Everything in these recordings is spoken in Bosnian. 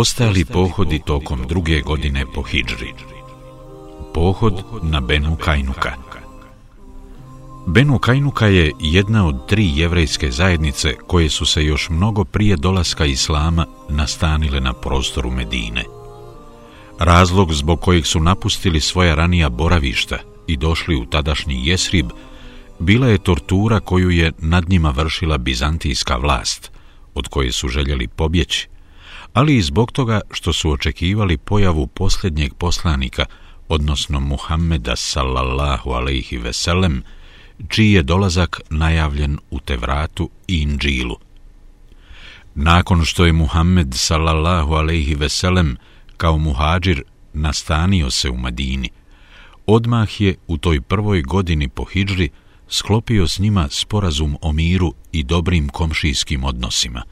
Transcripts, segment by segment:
Ostali pohodi tokom druge godine po Hidžri. Pohod na Benu Kajnuka. Benu Kajnuka je jedna od tri jevrejske zajednice koje su se još mnogo prije dolaska Islama nastanile na prostoru Medine. Razlog zbog kojeg su napustili svoja ranija boravišta i došli u tadašnji Jesrib bila je tortura koju je nad njima vršila bizantijska vlast, od koje su željeli pobjeći, ali i zbog toga što su očekivali pojavu posljednjeg poslanika, odnosno Muhammeda sallallahu alaihi veselem, čiji je dolazak najavljen u Tevratu i Inđilu. Nakon što je Muhammed sallallahu alaihi veselem kao muhađir nastanio se u Madini, odmah je u toj prvoj godini po Hidžri sklopio s njima sporazum o miru i dobrim komšijskim odnosima,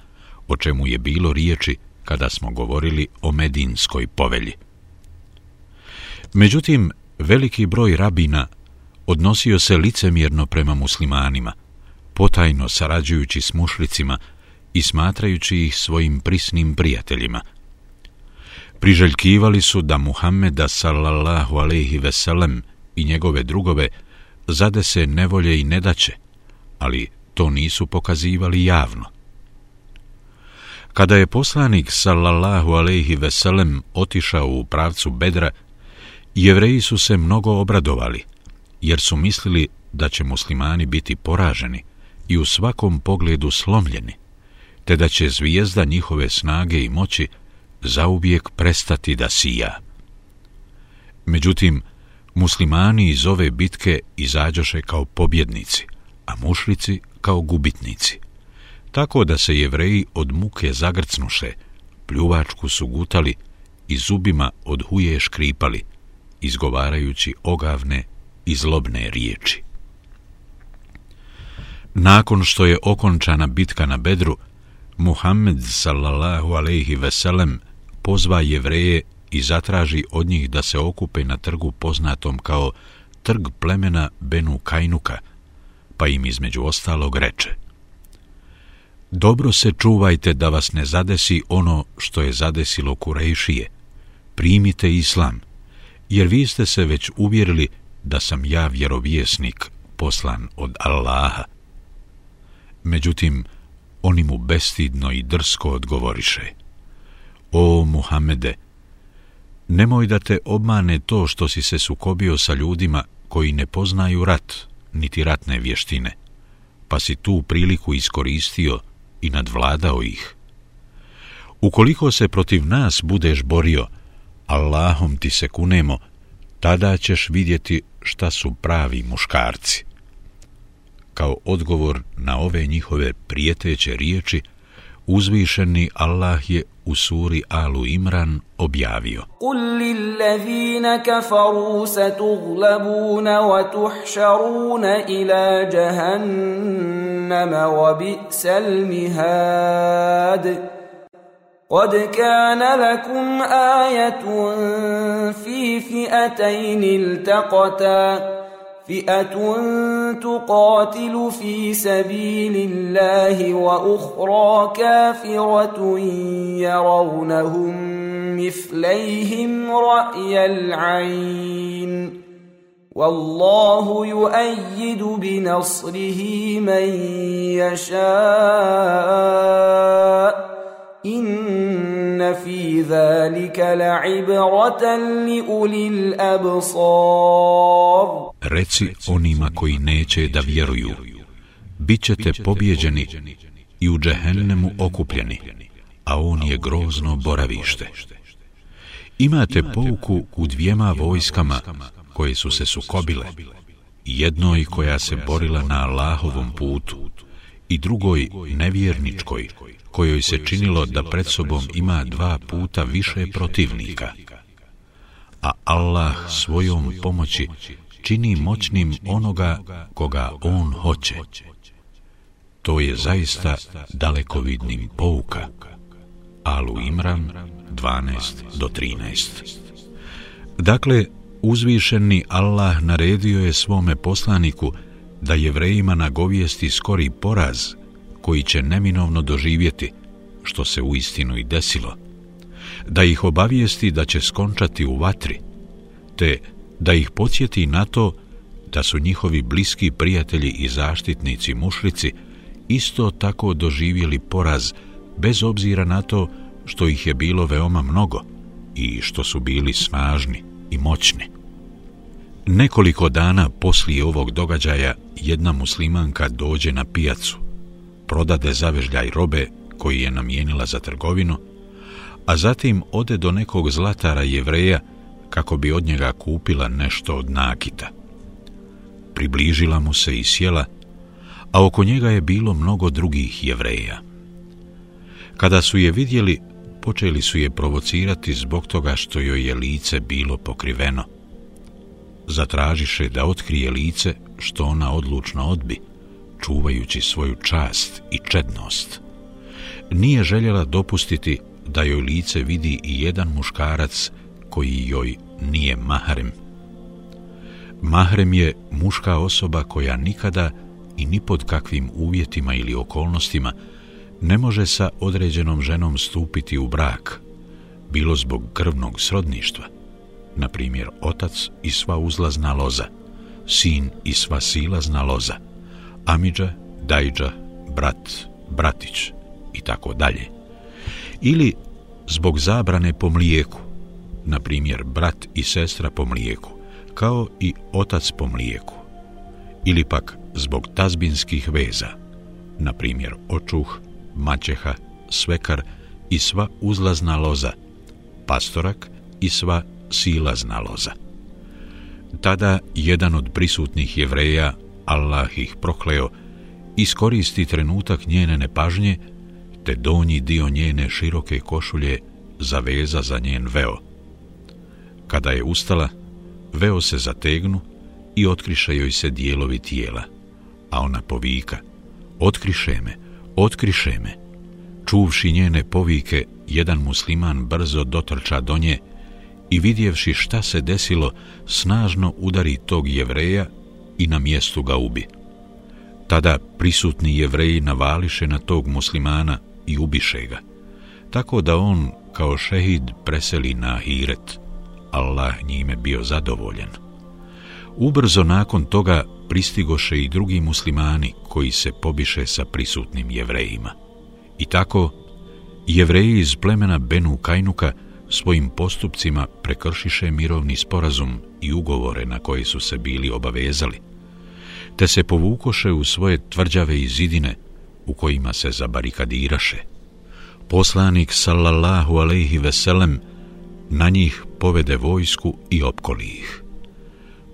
o čemu je bilo riječi kada smo govorili o Medinskoj povelji. Međutim, veliki broj rabina odnosio se licemjerno prema muslimanima, potajno sarađujući s mušlicima i smatrajući ih svojim prisnim prijateljima. Priželjkivali su da Muhammeda sallallahu alaihi veselem i njegove drugove zade se nevolje i nedaće, ali to nisu pokazivali javno. Kada je poslanik sallallahu alaihi veselem otišao u pravcu bedra, jevreji su se mnogo obradovali, jer su mislili da će muslimani biti poraženi i u svakom pogledu slomljeni, te da će zvijezda njihove snage i moći zauvijek prestati da sija. Međutim, muslimani iz ove bitke izađoše kao pobjednici, a mušlici kao gubitnici. Tako da se jevreji od muke zagrcnuše, pljuvačku su gutali i zubima od huje škripali, izgovarajući ogavne i zlobne riječi. Nakon što je okončana bitka na Bedru, Muhammed sallallahu alejhi ve sellem pozva jevreje i zatraži od njih da se okupe na trgu poznatom kao trg plemena Benu Kajnuka, pa im između ostalog reče Dobro se čuvajte da vas ne zadesi ono što je zadesilo Kurejšije. Primite islam, jer vi ste se već uvjerili da sam ja vjerovjesnik poslan od Allaha. Međutim, oni mu bestidno i drsko odgovoriše. O Muhammede, nemoj da te obmane to što si se sukobio sa ljudima koji ne poznaju rat, niti ratne vještine, pa si tu priliku iskoristio i nadvladao ih. Ukoliko se protiv nas budeš borio, Allahom ti se kunemo, tada ćeš vidjeti šta su pravi muškarci. Kao odgovor na ove njihove prijeteće riječi, uzvišeni Allah je u suri Alu Imran objavio. Kul lillazina kafaru satuglabuna wa tuhšaruna ila jahannama wa bi'sal mihad. قد كان لكم آية في فئتين التقتا فئة تقاتل في سبيل الله وأخرى كافرة يرونهم مثليهم رأي العين والله يؤيد بنصره من يشاء إن في ذلك لعبرة لأولي الأبصار Reci onima koji neće da vjeruju, bit ćete pobjeđeni i u džehennemu okupljeni, a on je grozno boravište. Imate pouku u dvijema vojskama koje su se sukobile, jednoj koja se borila na Allahovom putu i drugoj nevjerničkoj kojoj se činilo da pred sobom ima dva puta više protivnika. A Allah svojom pomoći čini moćnim onoga koga On hoće. To je zaista dalekovidnim pouka. Alu Imran 12 do 13 Dakle, uzvišeni Allah naredio je svome poslaniku da jevrejima nagovijesti skori poraz koji će neminovno doživjeti, što se u istinu i desilo. da ih obavijesti da će skončati u vatri, te da ih podsjeti na to da su njihovi bliski prijatelji i zaštitnici mušlici isto tako doživjeli poraz bez obzira na to što ih je bilo veoma mnogo i što su bili snažni i moćni. Nekoliko dana poslije ovog događaja jedna muslimanka dođe na pijacu, prodade zavežljaj robe koji je namijenila za trgovinu, a zatim ode do nekog zlatara jevreja kako bi od njega kupila nešto od nakita. Približila mu se i sjela, a oko njega je bilo mnogo drugih jevreja. Kada su je vidjeli, počeli su je provocirati zbog toga što joj je lice bilo pokriveno. Zatražiše da otkrije lice što ona odlučno odbi, čuvajući svoju čast i čednost. Nije željela dopustiti da joj lice vidi i jedan muškarac koji joj nije mahrem. Mahrem je muška osoba koja nikada i ni pod kakvim uvjetima ili okolnostima ne može sa određenom ženom stupiti u brak, bilo zbog krvnog srodništva, na primjer otac i sva uzlazna loza, sin i sva silazna loza, amidža, dajđa, brat, bratić i tako dalje. Ili zbog zabrane po mlijeku, na primjer brat i sestra po mlijeku, kao i otac po mlijeku, ili pak zbog tazbinskih veza, na primjer očuh, maćeha, svekar i sva uzlazna loza, pastorak i sva silazna loza. Tada jedan od prisutnih jevreja, Allah ih prokleo, iskoristi trenutak njene nepažnje, te donji dio njene široke košulje zaveza za njen veo. Kada je ustala, veo se zategnu i otkriše joj se dijelovi tijela, a ona povika, otkriše me, otkriše me. Čuvši njene povike, jedan musliman brzo dotrča do nje i vidjevši šta se desilo, snažno udari tog jevreja i na mjestu ga ubi. Tada prisutni jevreji navališe na tog muslimana i ubiše ga, tako da on kao šehid preseli na Ahiret. Allah njime bio zadovoljen. Ubrzo nakon toga pristigoše i drugi muslimani koji se pobiše sa prisutnim jevrejima. I tako, jevreji iz plemena Benu Kajnuka svojim postupcima prekršiše mirovni sporazum i ugovore na koji su se bili obavezali, te se povukoše u svoje tvrđave i zidine u kojima se zabarikadiraše. Poslanik sallallahu alejhi ve sellem na njih povede vojsku i opkoli ih.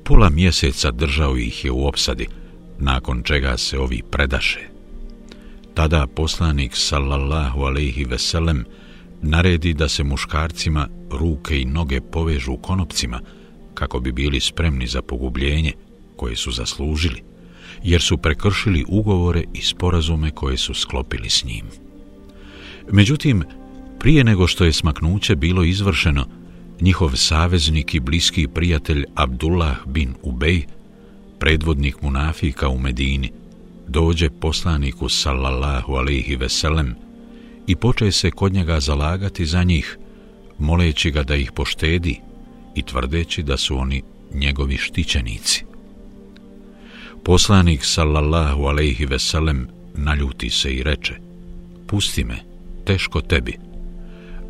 Pola mjeseca držao ih je u opsadi, nakon čega se ovi predaše. Tada poslanik sallallahu alejhi ve sellem naredi da se muškarcima ruke i noge povežu konopcima kako bi bili spremni za pogubljenje koje su zaslužili, jer su prekršili ugovore i sporazume koje su sklopili s njim. Međutim, prije nego što je smaknuće bilo izvršeno, njihov saveznik i bliski prijatelj Abdullah bin Ubej, predvodnik munafika u Medini, dođe poslaniku sallallahu alaihi veselem i poče se kod njega zalagati za njih, moleći ga da ih poštedi i tvrdeći da su oni njegovi štićenici. Poslanik sallallahu alejhi ve sellem naljuti se i reče, pusti me, teško tebi.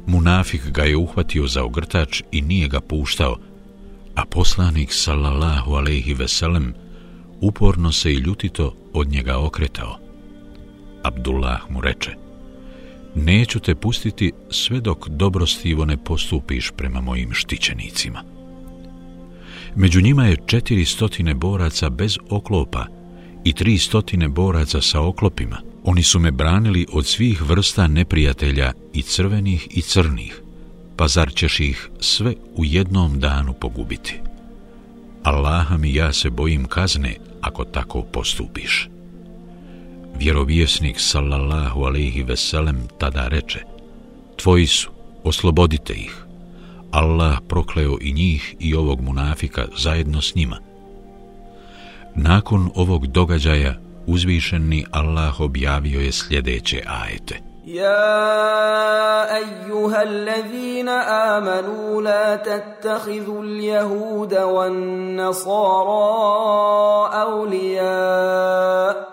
Munafik ga je uhvatio za ogrtač i nije ga puštao, a poslanik sallallahu alejhi ve sellem uporno se i ljutito od njega okretao. Abdullah mu reče, neću te pustiti sve dok dobrostivo ne postupiš prema mojim štićenicima. Među njima je četiri stotine boraca bez oklopa i tri stotine boraca sa oklopima – Oni su me branili od svih vrsta neprijatelja i crvenih i crnih, pa zar ćeš ih sve u jednom danu pogubiti? Allaha mi ja se bojim kazne ako tako postupiš Vjerovjesnik sallallahu alaihi veselem tada reče, tvoji su, oslobodite ih. Allah prokleo i njih i ovog munafika zajedno s njima. Nakon ovog događaja uzvišeni Allah objavio je sljedeće ajete. يا ايها الذين امنوا لا تتخذوا اليهود والنصارى اولياء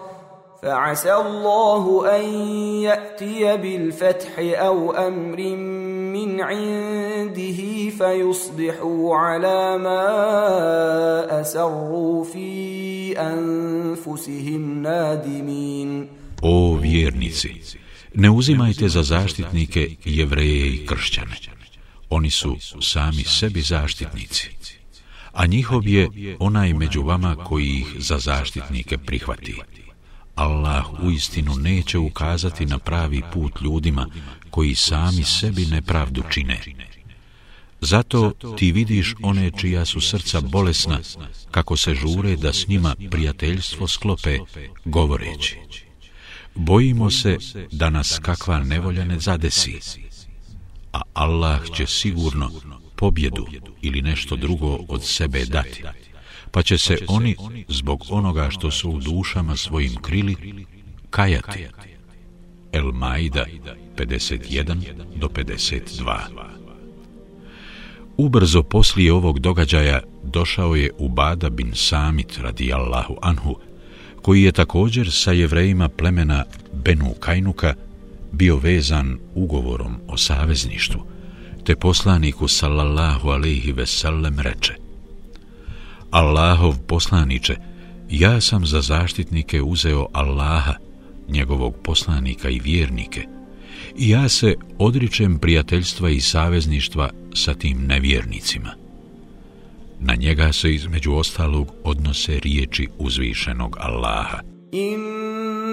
فعسى الله ان ياتي بالفتح او امر من عنده فيصبحوا على ما اسروا في انفسهم نادمين O vjernici, ne uzimajte za zaštitnike jevreje i kršćane. Oni su sami sebi zaštitnici. A njihov je onaj među vama koji ih za zaštitnike prihvati. Allah u istinu neće ukazati na pravi put ljudima koji sami sebi nepravdu čine. Zato ti vidiš one čija su srca bolesna, kako se žure da s njima prijateljstvo sklope, govoreći. Bojimo se da nas kakva nevolja ne zadesi, a Allah će sigurno pobjedu ili nešto drugo od sebe dati, pa će se oni zbog onoga što su u dušama svojim krili kajati. El Maida 51 do 52 Ubrzo poslije ovog događaja došao je Ubada bin Samit radijallahu anhu, koji je također sa jevrejima plemena Benu Kajnuka bio vezan ugovorom o savezništvu, te poslaniku sallallahu alaihi sellem reče Allahov poslaniče, ja sam za zaštitnike uzeo Allaha, njegovog poslanika i vjernike, i ja se odričem prijateljstva i savezništva sa tim nevjernicima. Na njega se između ostalog odnose riječi uzvišenog Allaha. Inna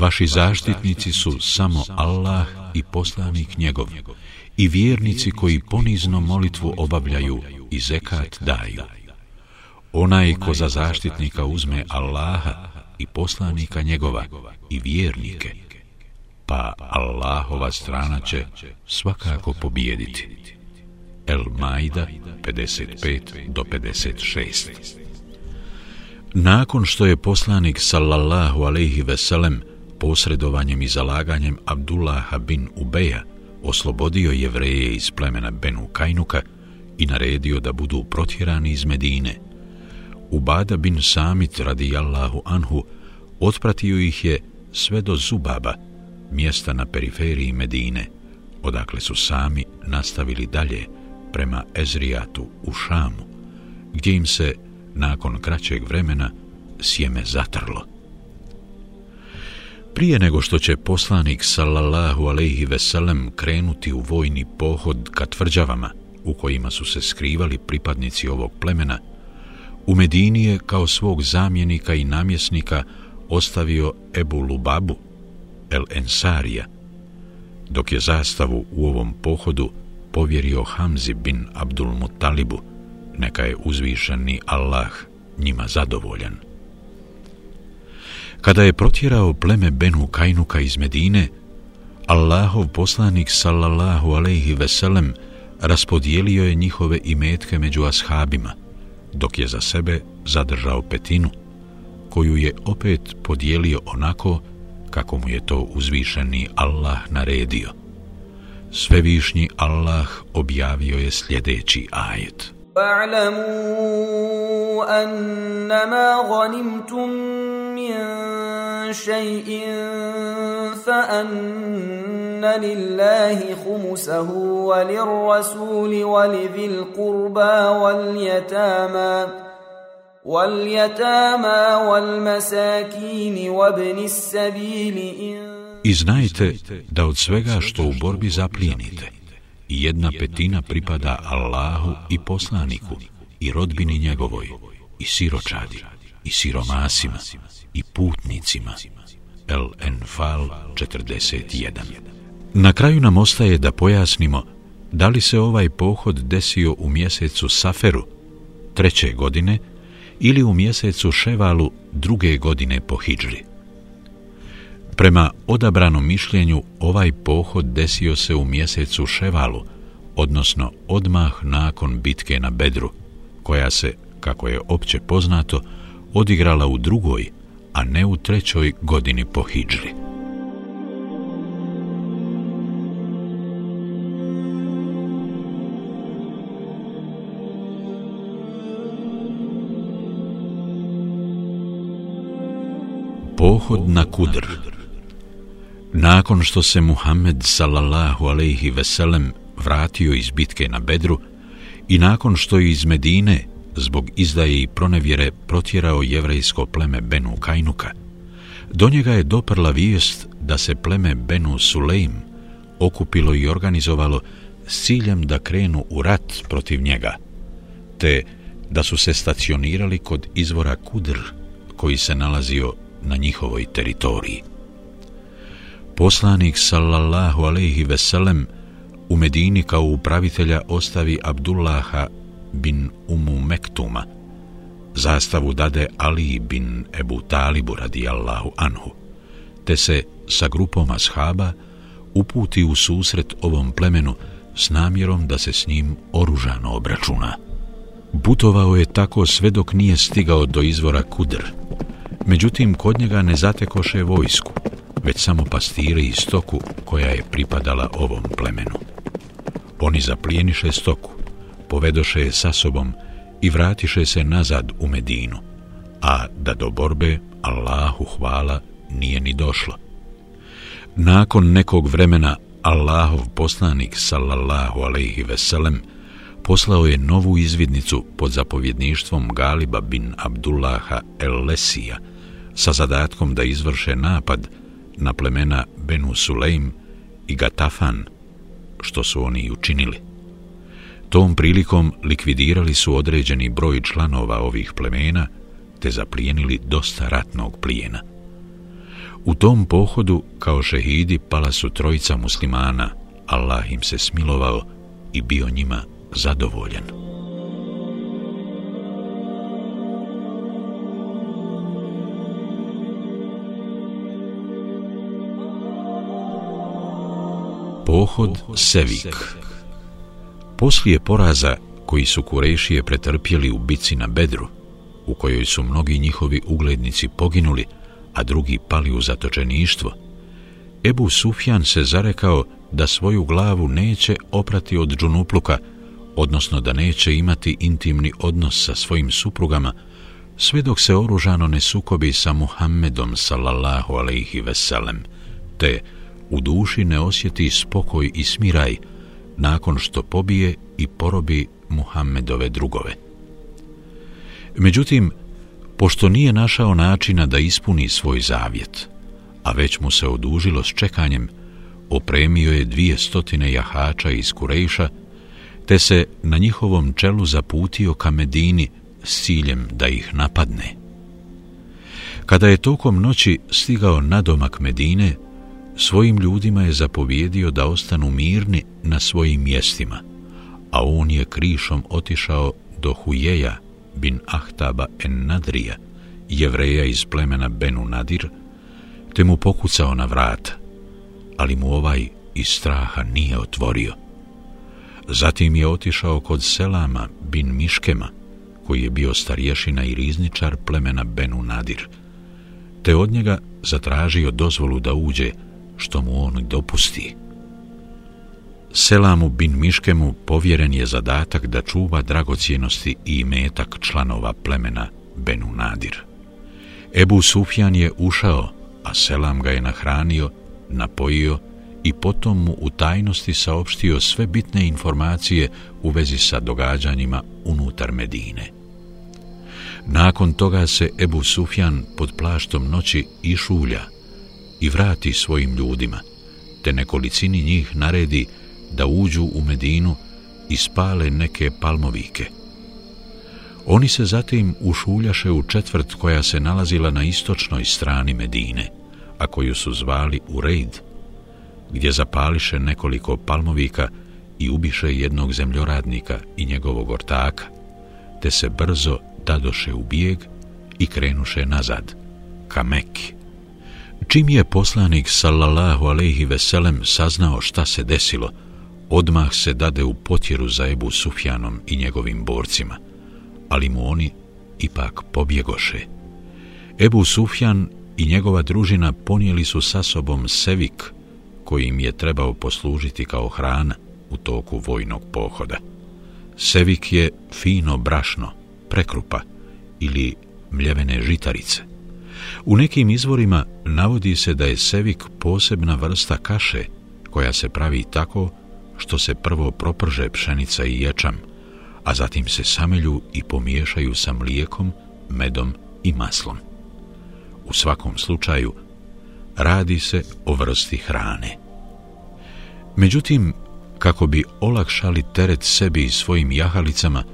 Vaši zaštitnici su samo Allah i poslanik njegov i vjernici koji ponizno molitvu obavljaju i zekat daju. Onaj ko za zaštitnika uzme Allaha i poslanika njegova i vjernike, pa Allahova strana će svakako pobijediti. El Maida 55 do 56 Nakon što je poslanik sallallahu alejhi ve sellem posredovanjem i zalaganjem Abdullaha bin Ubeja oslobodio jevreje iz plemena Benu Kajnuka i naredio da budu protjerani iz Medine, Ubada bin Samit radijallahu anhu otpratio ih je sve do Zubaba, mjesta na periferiji Medine, odakle su sami nastavili dalje prema Ezrijatu u Šamu, gdje im se, nakon kraćeg vremena, sjeme zatrlo. Prije nego što će poslanik sallallahu alejhi ve sellem krenuti u vojni pohod ka tvrđavama u kojima su se skrivali pripadnici ovog plemena, u Medini je kao svog zamjenika i namjesnika ostavio Ebu Lubabu, El Ensarija, dok je zastavu u ovom pohodu povjerio Hamzi bin Abdul Mutalibu, neka je uzvišeni Allah njima zadovoljan. Kada je protjerao pleme Benu Kajnuka iz Medine, Allahov poslanik sallallahu alaihi veselem raspodijelio je njihove imetke među ashabima, dok je za sebe zadržao petinu, koju je opet podijelio onako kako mu je to uzvišeni Allah naredio. Svevišnji Allah objavio je sljedeći ajet. Fa'lamu annama ghanimtum min شيء فأن لله خمسه وللرسول ولذي القربى واليتامى واليتامى والمساكين وابن السبيل إن I da od svega što u borbi zaplijenite, jedna petina pripada Allahu i poslaniku i rodbini njegovoj i siročadi i siromasima i putnicima. El Enfal 41 Na kraju nam ostaje da pojasnimo da li se ovaj pohod desio u mjesecu Saferu treće godine ili u mjesecu Ševalu druge godine po Hidžri. Prema odabranom mišljenju, ovaj pohod desio se u mjesecu Ševalu, odnosno odmah nakon bitke na Bedru, koja se, kako je opće poznato, odigrala u drugoj, a ne u trećoj godini po Hidžri. Pohod na Kudr Nakon što se Muhammed sallallahu alejhi ve sellem vratio iz bitke na Bedru i nakon što je iz Medine zbog izdaje i pronevjere protjerao jevrejsko pleme Benu Kajnuka, do njega je doprla vijest da se pleme Benu Sulejm okupilo i organizovalo s ciljem da krenu u rat protiv njega, te da su se stacionirali kod izvora Kudr, koji se nalazio na njihovoj teritoriji. Poslanik sallallahu alaihi ve sellem u Medini kao upravitelja ostavi Abdullaha bin Umu Mektuma. Zastavu dade Ali bin Ebu Talibu radijallahu anhu, te se sa grupom ashaba uputi u susret ovom plemenu s namjerom da se s njim oružano obračuna. Butovao je tako sve dok nije stigao do izvora Kudr. Međutim, kod njega ne zatekoše vojsku, već samo pastire i stoku koja je pripadala ovom plemenu. Oni zaplijeniše stoku, povedoše je sa sobom i vratiše se nazad u Medinu, a da do borbe Allahu hvala nije ni došlo. Nakon nekog vremena Allahov poslanik sallallahu alaihi ve sellem poslao je novu izvidnicu pod zapovjedništvom Galiba bin Abdullaha el-Lesija sa zadatkom da izvrše napad na plemena Benu Sulejm i Gatafan, što su oni i učinili. Tom prilikom likvidirali su određeni broj članova ovih plemena, te zaplijenili dosta ratnog plijena. U tom pohodu, kao šehidi, pala su trojica muslimana, Allah im se smilovao i bio njima zadovoljan. Pohod Sevik. Poslije poraza koji su Kurešije pretrpjeli u bici na Bedru, u kojoj su mnogi njihovi uglednici poginuli, a drugi pali u zatočeništvo, Ebu Sufjan se zarekao da svoju glavu neće oprati od džunupluka, odnosno da neće imati intimni odnos sa svojim suprugama, sve dok se oružano ne sukobi sa Muhammedom sallallahu alaihi veselem, te u duši ne osjeti spokoj i smiraj nakon što pobije i porobi Muhammedove drugove. Međutim, pošto nije našao načina da ispuni svoj zavjet, a već mu se odužilo s čekanjem, opremio je dvije stotine jahača iz Kurejša, te se na njihovom čelu zaputio ka Medini s ciljem da ih napadne. Kada je tokom noći stigao nadomak Medine, svojim ljudima je zapovjedio da ostanu mirni na svojim mjestima, a on je krišom otišao do Hujeja bin Ahtaba en Nadrija, jevreja iz plemena Benu Nadir, te mu pokucao na vrat, ali mu ovaj iz straha nije otvorio. Zatim je otišao kod Selama bin Miškema, koji je bio starješina i rizničar plemena Benu Nadir, te od njega zatražio dozvolu da uđe što mu on dopusti. Selamu bin Miškemu povjeren je zadatak da čuva dragocijenosti i metak članova plemena Benu Nadir. Ebu Sufjan je ušao, a Selam ga je nahranio, napojio i potom mu u tajnosti saopštio sve bitne informacije u vezi sa događanjima unutar Medine. Nakon toga se Ebu Sufjan pod plaštom noći išulja i vrati svojim ljudima, te nekolicini njih naredi da uđu u Medinu i spale neke palmovike. Oni se zatim ušuljaše u četvrt koja se nalazila na istočnoj strani Medine, a koju su zvali Urejd, gdje zapališe nekoliko palmovika i ubiše jednog zemljoradnika i njegovog ortaka, te se brzo dadoše u bijeg i krenuše nazad, ka Mekki. Čim je poslanik sallallahu alejhi ve sellem saznao šta se desilo, odmah se dade u potjeru za Ebu Sufjanom i njegovim borcima, ali mu oni ipak pobjegoše. Ebu Sufjan i njegova družina ponijeli su sa sobom sevik, koji im je trebao poslužiti kao hrana u toku vojnog pohoda. Sevik je fino brašno, prekrupa ili mljevene žitarice. U nekim izvorima navodi se da je sevik posebna vrsta kaše koja se pravi tako što se prvo proprže pšenica i ječam, a zatim se samelju i pomiješaju sa mlijekom, medom i maslom. U svakom slučaju, radi se o vrsti hrane. Međutim, kako bi olakšali teret sebi i svojim jahalicama,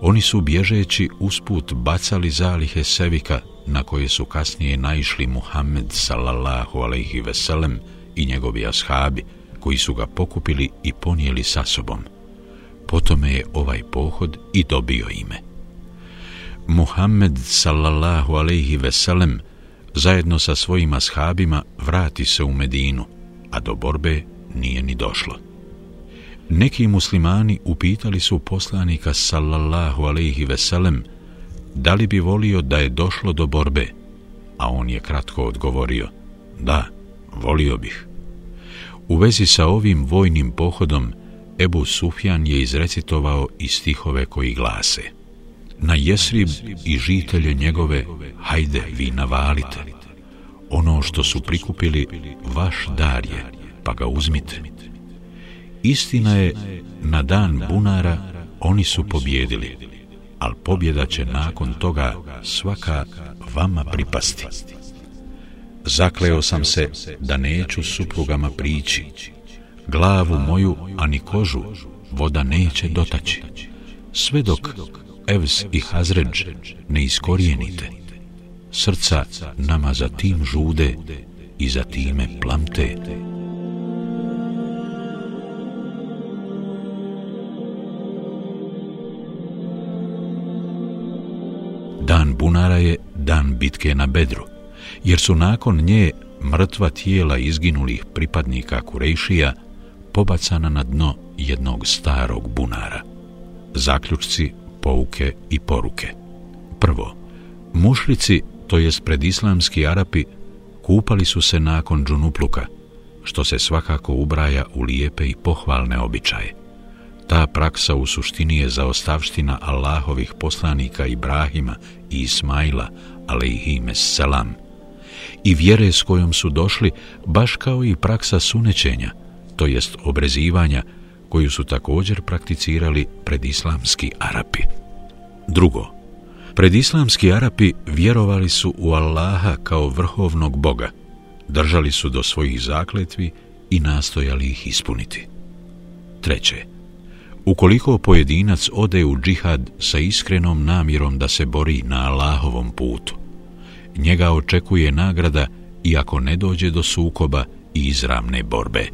oni su bježeći usput bacali zalihe sevika na koje su kasnije naišli Muhammed sallallahu alaihi veselem i njegovi ashabi, koji su ga pokupili i ponijeli sa sobom. Potome je ovaj pohod i dobio ime. Muhammed sallallahu alaihi veselem zajedno sa svojim ashabima vrati se u Medinu, a do borbe nije ni došlo. Neki muslimani upitali su poslanika sallallahu alaihi veselem da li bi volio da je došlo do borbe, a on je kratko odgovorio, da, volio bih. U vezi sa ovim vojnim pohodom, Ebu Sufjan je izrecitovao i stihove koji glase Na Jesrib i žitelje njegove, hajde vi navalite. Ono što su prikupili, vaš dar je, pa ga uzmite. Istina je, na dan bunara oni su pobjedili, ali pobjeda će nakon toga svaka vama pripasti. Zakleo sam se da neću suprugama prići. Glavu moju, ani kožu, voda neće dotaći. Sve dok Evs i Hazređ ne iskorijenite. Srca nama za tim žude i za time plamte. Bunara je dan bitke na bedru jer su nakon nje mrtva tijela izginulih pripadnika Kurejšija pobacana na dno jednog starog bunara. Zaključci, pouke i poruke. Prvo, mušlici, to jest predislamski Arapi, kupali su se nakon džunupluka, što se svakako ubraja u lijepe i pohvalne običaje. Ta praksa u suštini je zaostavština Allahovih poslanika Ibrahima i Ismaila, ale i selam, i vjere s kojom su došli, baš kao i praksa sunećenja, to jest obrezivanja, koju su također prakticirali predislamski Arapi. Drugo, predislamski Arapi vjerovali su u Allaha kao vrhovnog Boga, držali su do svojih zakletvi i nastojali ih ispuniti. Treće, ukoliko pojedinac ode u džihad sa iskrenom namjerom da se bori na Allahovom putu, njega očekuje nagrada iako ne dođe do sukoba i izravne borbe.